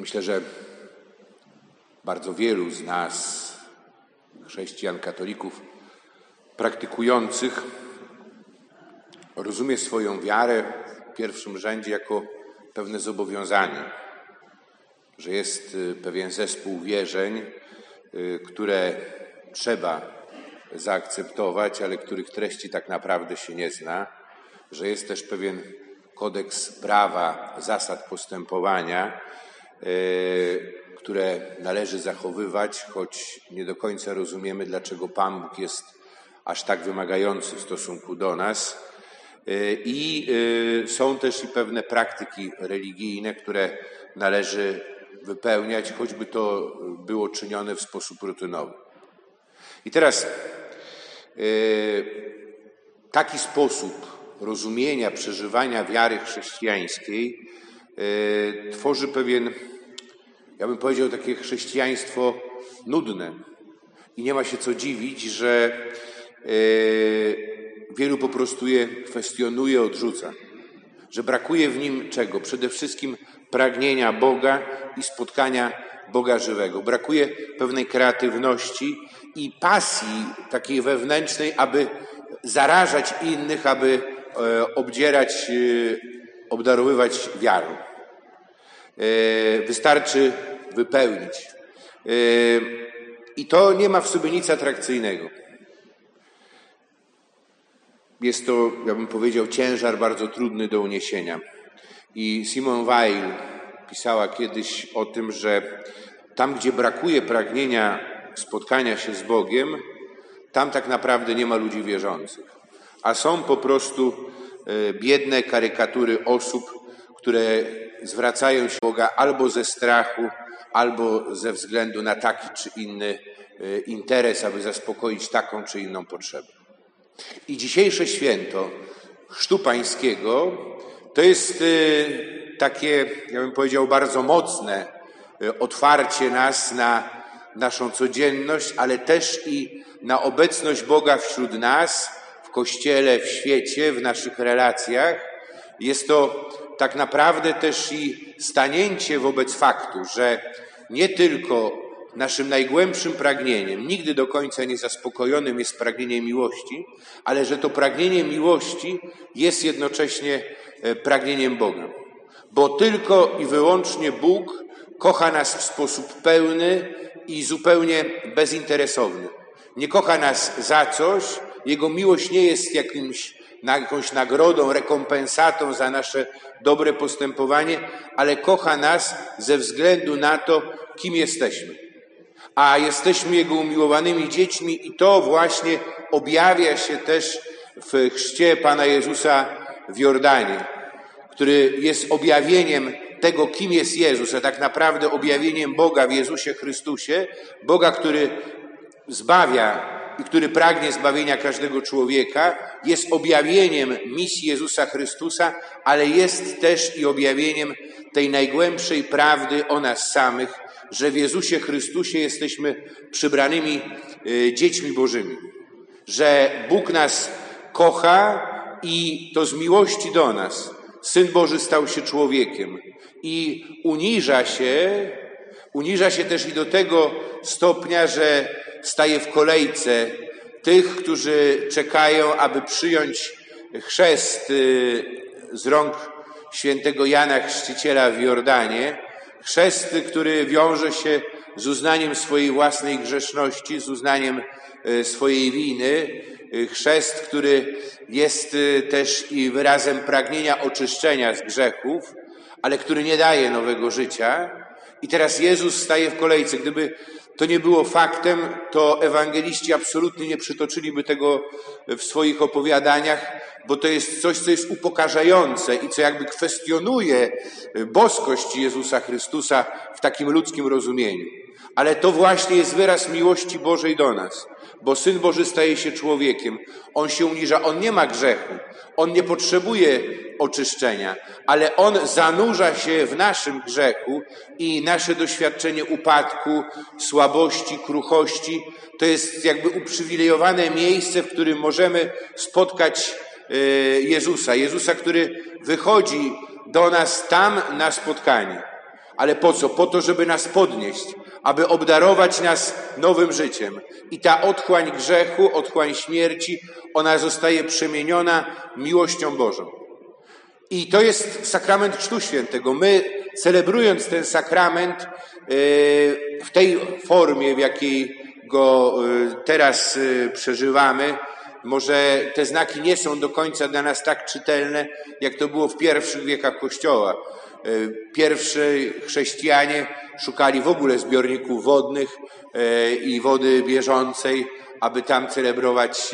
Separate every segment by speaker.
Speaker 1: Myślę, że bardzo wielu z nas, chrześcijan, katolików, praktykujących, rozumie swoją wiarę w pierwszym rzędzie jako pewne zobowiązanie, że jest y, pewien zespół wierzeń, y, które trzeba zaakceptować, ale których treści tak naprawdę się nie zna, że jest też pewien kodeks prawa, zasad postępowania, które należy zachowywać, choć nie do końca rozumiemy, dlaczego Pan Bóg jest aż tak wymagający w stosunku do nas. Y, I y, są też i pewne praktyki religijne, które należy wypełniać, choćby to było czynione w sposób rutynowy. I teraz y, taki sposób rozumienia, przeżywania wiary chrześcijańskiej tworzy pewien ja bym powiedział, takie chrześcijaństwo nudne. I nie ma się co dziwić, że e, wielu po prostu je kwestionuje, odrzuca. Że brakuje w nim czego? Przede wszystkim pragnienia Boga i spotkania Boga żywego. Brakuje pewnej kreatywności i pasji takiej wewnętrznej, aby zarażać innych, aby e, obdzierać, e, obdarowywać wiarą. E, wystarczy wypełnić. E, I to nie ma w sobie nic atrakcyjnego. Jest to, ja bym powiedział, ciężar bardzo trudny do uniesienia. I Simone Weil pisała kiedyś o tym, że tam, gdzie brakuje pragnienia spotkania się z Bogiem, tam tak naprawdę nie ma ludzi wierzących. A są po prostu e, biedne karykatury osób, które zwracają się Boga albo ze strachu, albo ze względu na taki czy inny e, interes, aby zaspokoić taką czy inną potrzebę. I dzisiejsze święto Chrztu Pańskiego to jest e, takie, ja bym powiedział, bardzo mocne e, otwarcie nas na naszą codzienność, ale też i na obecność Boga wśród nas, w Kościele, w świecie, w naszych relacjach. Jest to tak naprawdę też i stanięcie wobec faktu, że nie tylko naszym najgłębszym pragnieniem, nigdy do końca niezaspokojonym jest pragnienie miłości, ale że to pragnienie miłości jest jednocześnie e, pragnieniem Boga. Bo tylko i wyłącznie Bóg kocha nas w sposób pełny i zupełnie bezinteresowny. Nie kocha nas za coś, Jego miłość nie jest jakimś jakąś nagrodą, rekompensatą za nasze dobre postępowanie, ale kocha nas ze względu na to, kim jesteśmy. A jesteśmy Jego umiłowanymi dziećmi i to właśnie objawia się też w chrzcie Pana Jezusa w Jordanie, który jest objawieniem tego, kim jest Jezus, a tak naprawdę objawieniem Boga w Jezusie Chrystusie, Boga, który zbawia i który pragnie zbawienia każdego człowieka, jest objawieniem misji Jezusa Chrystusa, ale jest też i objawieniem tej najgłębszej prawdy o nas samych, że w Jezusie Chrystusie jesteśmy przybranymi y, dziećmi Bożymi, że Bóg nas kocha i to z miłości do nas. Syn Boży stał się człowiekiem i uniża się, uniża się też i do tego stopnia, że staje w kolejce tych, którzy czekają, aby przyjąć chrzest y, z rąk świętego Jana Chrzciciela w Jordanie. Chrzest, który wiąże się z uznaniem swojej własnej grzeszności, z uznaniem y, swojej winy. Y, chrzest, który jest też i wyrazem pragnienia oczyszczenia z grzechów, ale który nie daje nowego życia. I teraz Jezus staje w kolejce. Gdyby to nie było faktem, to ewangeliści absolutnie nie przytoczyliby tego w swoich opowiadaniach, bo to jest coś, co jest upokarzające i co jakby kwestionuje boskość Jezusa Chrystusa w takim ludzkim rozumieniu. Ale to właśnie jest wyraz miłości Bożej do nas bo Syn Boży staje się człowiekiem. On się uniża, on nie ma grzechu, on nie potrzebuje oczyszczenia, ale on zanurza się w naszym grzechu i nasze doświadczenie upadku, słabości, kruchości to jest jakby uprzywilejowane miejsce, w którym możemy spotkać e, Jezusa. Jezusa, który wychodzi do nas tam na spotkanie. Ale po co? Po to, żeby nas podnieść, aby obdarować nas nowym życiem. I ta otchłań grzechu, otchłań śmierci, ona zostaje przemieniona miłością Bożą. I to jest sakrament Chrztu Świętego. My, celebrując ten sakrament e, w tej formie, w jakiej go e, teraz e, przeżywamy, może te znaki nie są do końca dla nas tak czytelne, jak to było w pierwszych wiekach Kościoła. Pierwsi chrześcijanie szukali w ogóle zbiorników wodnych i wody bieżącej, aby tam celebrować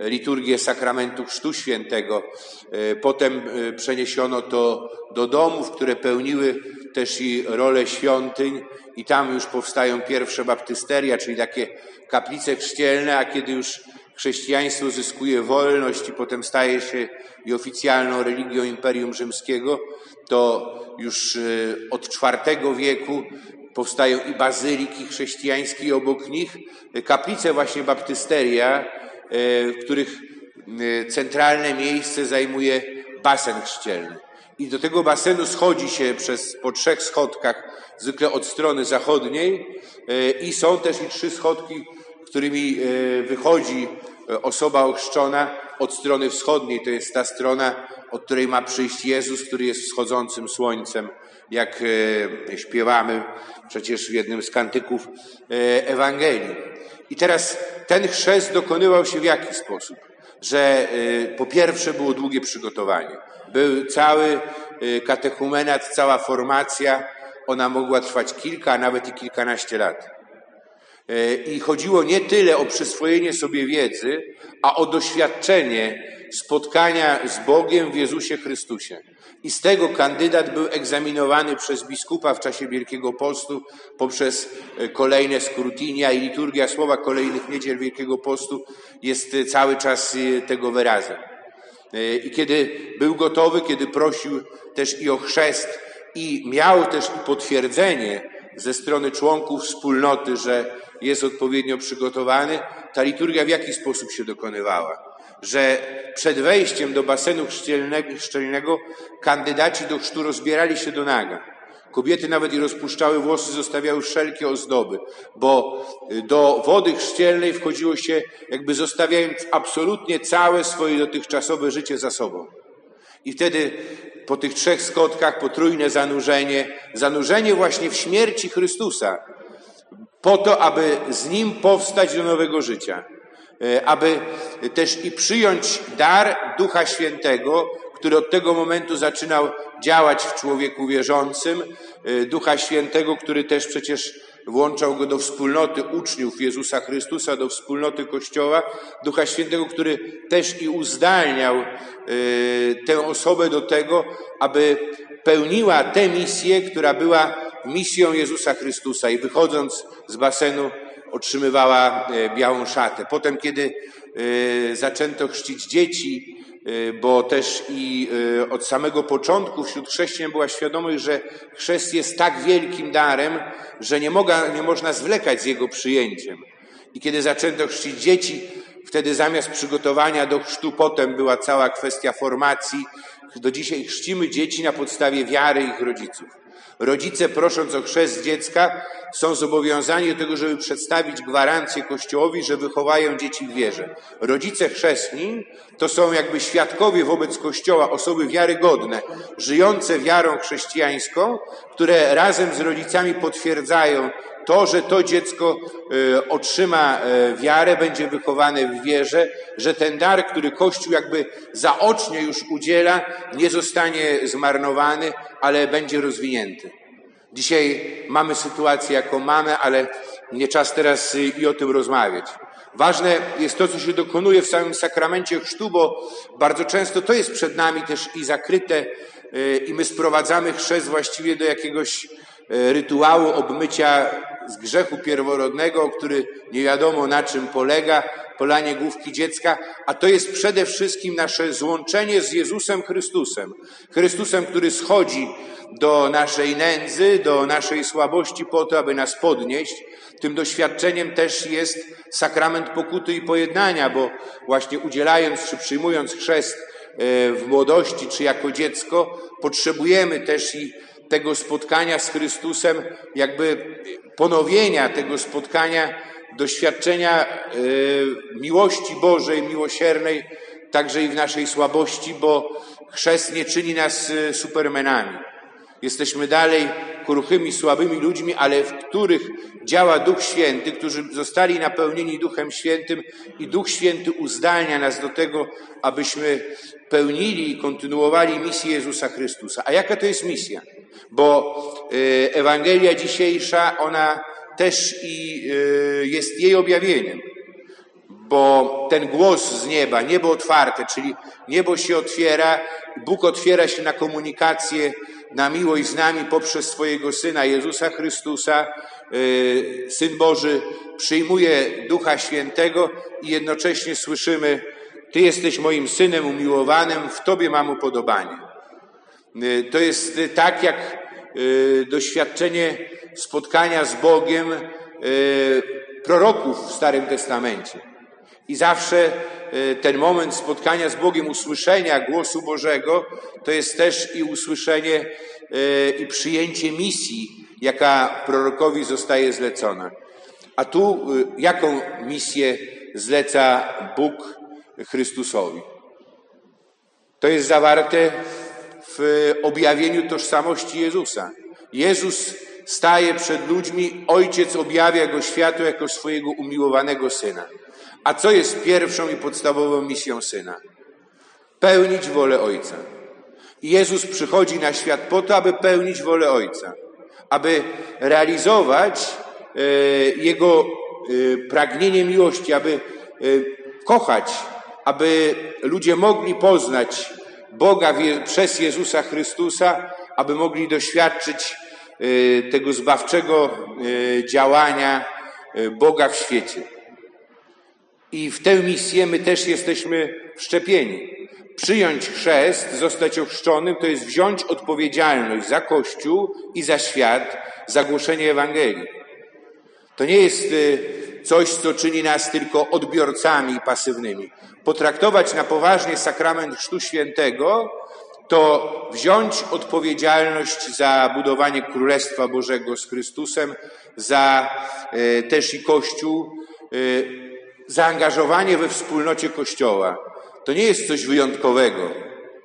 Speaker 1: liturgię sakramentu Chrztu Świętego. E, potem e, przeniesiono to do domów, które pełniły też i rolę świątyń i tam już powstają pierwsze baptysteria, czyli takie kaplice chrzcielne, a kiedy już chrześcijaństwo zyskuje wolność i potem staje się i oficjalną religią Imperium Rzymskiego, to już e, od IV wieku powstają i bazyliki chrześcijańskie obok nich, kaplice właśnie baptysteria, w których Y, centralne miejsce zajmuje basen chrzcielny. I do tego basenu schodzi się przez, po trzech schodkach, zwykle od strony zachodniej, y, i są też i trzy schodki, którymi y, wychodzi osoba ochrzczona od strony wschodniej. To jest ta strona, od której ma przyjść Jezus, który jest wschodzącym słońcem, jak śpiewamy przecież w jednym z kantyków Ewangelii. I teraz ten chrzest dokonywał się w jaki sposób? że y, po pierwsze było długie przygotowanie. Był cały katechumenat, cała formacja, ona mogła trwać kilka, a nawet i kilkanaście lat. I chodziło nie tyle o przyswojenie sobie wiedzy, a o doświadczenie spotkania z Bogiem w Jezusie Chrystusie. I z tego kandydat był egzaminowany przez biskupa w czasie Wielkiego Postu poprzez e, kolejne skrótinia i liturgia słowa kolejnych niedziel Wielkiego Postu jest e, cały czas e, tego wyrazem. I kiedy był gotowy, kiedy prosił też i o chrzest i miał też i potwierdzenie ze strony członków wspólnoty, że jest odpowiednio przygotowany, ta liturgia w jaki sposób się dokonywała? Że przed wejściem do basenu chrzcielnego kandydaci do chrztu rozbierali się do naga. Kobiety nawet i rozpuszczały włosy, zostawiały wszelkie ozdoby, bo y, do wody chrzcielnej wchodziło się jakby zostawiając absolutnie całe swoje dotychczasowe życie za sobą. I wtedy po tych trzech skotkach potrójne zanurzenie, zanurzenie właśnie w śmierci Chrystusa, po to, aby z Nim powstać do nowego życia. E, aby też i przyjąć dar Ducha Świętego, który od tego momentu zaczynał działać w człowieku wierzącym, e, Ducha Świętego, który też przecież włączał go do wspólnoty uczniów Jezusa Chrystusa, do wspólnoty Kościoła, Ducha Świętego, który też i uzdalniał e, tę osobę do tego, aby pełniła tę misję, która była misją Jezusa Chrystusa. I wychodząc z basenu otrzymywała e, białą szatę. Potem, kiedy e, zaczęto chrzcić dzieci, e, bo też i od samego początku wśród chrześcijan była świadomość, że chrzest jest tak wielkim darem, że nie, moga, nie można zwlekać z jego przyjęciem. I kiedy zaczęto chrzcić dzieci, wtedy zamiast przygotowania do chrztu potem była cała kwestia formacji. Do dzisiaj chrzcimy dzieci na podstawie wiary ich rodziców. Rodzice, prosząc o chrzest dziecka, są zobowiązani do tego, żeby przedstawić gwarancję Kościołowi, że wychowają dzieci w wierze. Rodzice chrzestni to są jakby świadkowie wobec Kościoła, osoby wiarygodne, żyjące wiarą chrześcijańską, które razem z rodzicami potwierdzają to, że to dziecko e, otrzyma e, wiarę, będzie wychowane w wierze, że ten dar, który Kościół jakby zaocznie już udziela, nie zostanie zmarnowany, ale będzie rozwinięty. Dzisiaj mamy sytuację, jaką mamy, ale nie czas teraz i o tym rozmawiać. Ważne jest to, co się dokonuje w samym sakramencie chrztu, bo bardzo często to jest przed nami też i zakryte i my sprowadzamy chrzest właściwie do jakiegoś rytuału obmycia z grzechu pierworodnego, który nie wiadomo na czym polega, polanie główki dziecka, a to jest przede wszystkim nasze złączenie z Jezusem Chrystusem. Chrystusem, który schodzi do naszej nędzy, do naszej słabości po to, aby nas podnieść. Tym doświadczeniem też jest sakrament pokuty i pojednania, bo właśnie udzielając czy przyjmując chrzest e, w młodości czy jako dziecko, potrzebujemy też i tego spotkania z Chrystusem, jakby ponowienia tego spotkania, doświadczenia y, miłości Bożej, miłosiernej, także i w naszej słabości, bo chrzest nie czyni nas y, supermenami. Jesteśmy dalej kruchymi, słabymi ludźmi, ale w których działa Duch Święty, którzy zostali napełnieni Duchem Świętym i Duch Święty uzdalnia nas do tego, abyśmy pełnili i kontynuowali misję Jezusa Chrystusa. A jaka to jest misja? Bo y, Ewangelia dzisiejsza, ona też i y, jest jej objawieniem. Bo ten głos z nieba, niebo otwarte, czyli niebo się otwiera, Bóg otwiera się na komunikację, na miłość z nami poprzez swojego Syna Jezusa Chrystusa. Y, Syn Boży przyjmuje Ducha Świętego i jednocześnie słyszymy, Ty jesteś moim Synem umiłowanym, w Tobie mam upodobanie. Y, to jest tak jak doświadczenie spotkania z Bogiem proroków w Starym Testamencie. I zawsze ten moment spotkania z Bogiem, usłyszenia głosu Bożego, to jest też i usłyszenie i przyjęcie misji, jaka prorokowi zostaje zlecona. A tu jaką misję zleca Bóg Chrystusowi? To jest zawarte w objawieniu tożsamości Jezusa. Jezus staje przed ludźmi, ojciec objawia go światu jako swojego umiłowanego syna. A co jest pierwszą i podstawową misją syna? Pełnić wolę ojca. Jezus przychodzi na świat po to, aby pełnić wolę ojca, aby realizować e, jego e, pragnienie miłości, aby e, kochać, aby ludzie mogli poznać Boga przez Jezusa Chrystusa, aby mogli doświadczyć tego zbawczego działania Boga w świecie. I w tę misję my też jesteśmy wszczepieni. Przyjąć chrzest, zostać ochrzczonym, to jest wziąć odpowiedzialność za Kościół i za świat, za głoszenie Ewangelii. To nie jest coś, co czyni nas tylko odbiorcami pasywnymi. Potraktować na poważnie sakrament Chrztu Świętego to wziąć odpowiedzialność za budowanie Królestwa Bożego z Chrystusem, za e, też i Kościół, e, zaangażowanie we wspólnocie Kościoła. To nie jest coś wyjątkowego,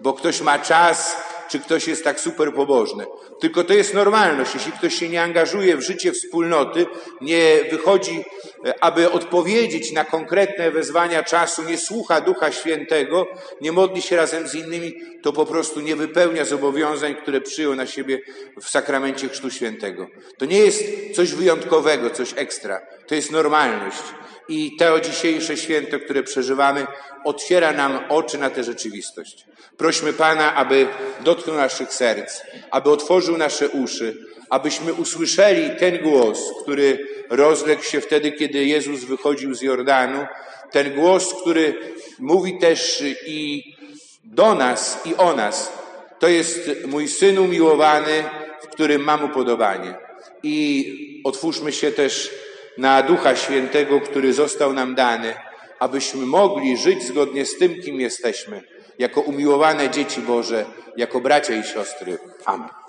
Speaker 1: bo ktoś ma czas, czy ktoś jest tak super pobożny. Tylko to jest normalność. Jeśli ktoś się nie angażuje w życie wspólnoty, nie wychodzi, e, aby odpowiedzieć na konkretne wezwania czasu, nie słucha Ducha Świętego, nie modli się razem z innymi, to po prostu nie wypełnia zobowiązań, które przyjął na siebie w sakramencie Chrztu Świętego. To nie jest coś wyjątkowego, coś ekstra. To jest normalność. I to dzisiejsze święto, które przeżywamy, otwiera nam oczy na tę rzeczywistość. Prośmy Pana, aby dotknął naszych serc, aby otworzył nasze uszy, abyśmy usłyszeli ten głos, który rozległ się wtedy, kiedy Jezus wychodził z Jordanu, ten głos, który mówi też i do nas, i o nas. To jest mój syn umiłowany, w którym mam upodobanie. I otwórzmy się też na Ducha Świętego, który został nam dany, abyśmy mogli żyć zgodnie z tym, kim jesteśmy, jako umiłowane dzieci Boże, jako bracia i siostry. Amen.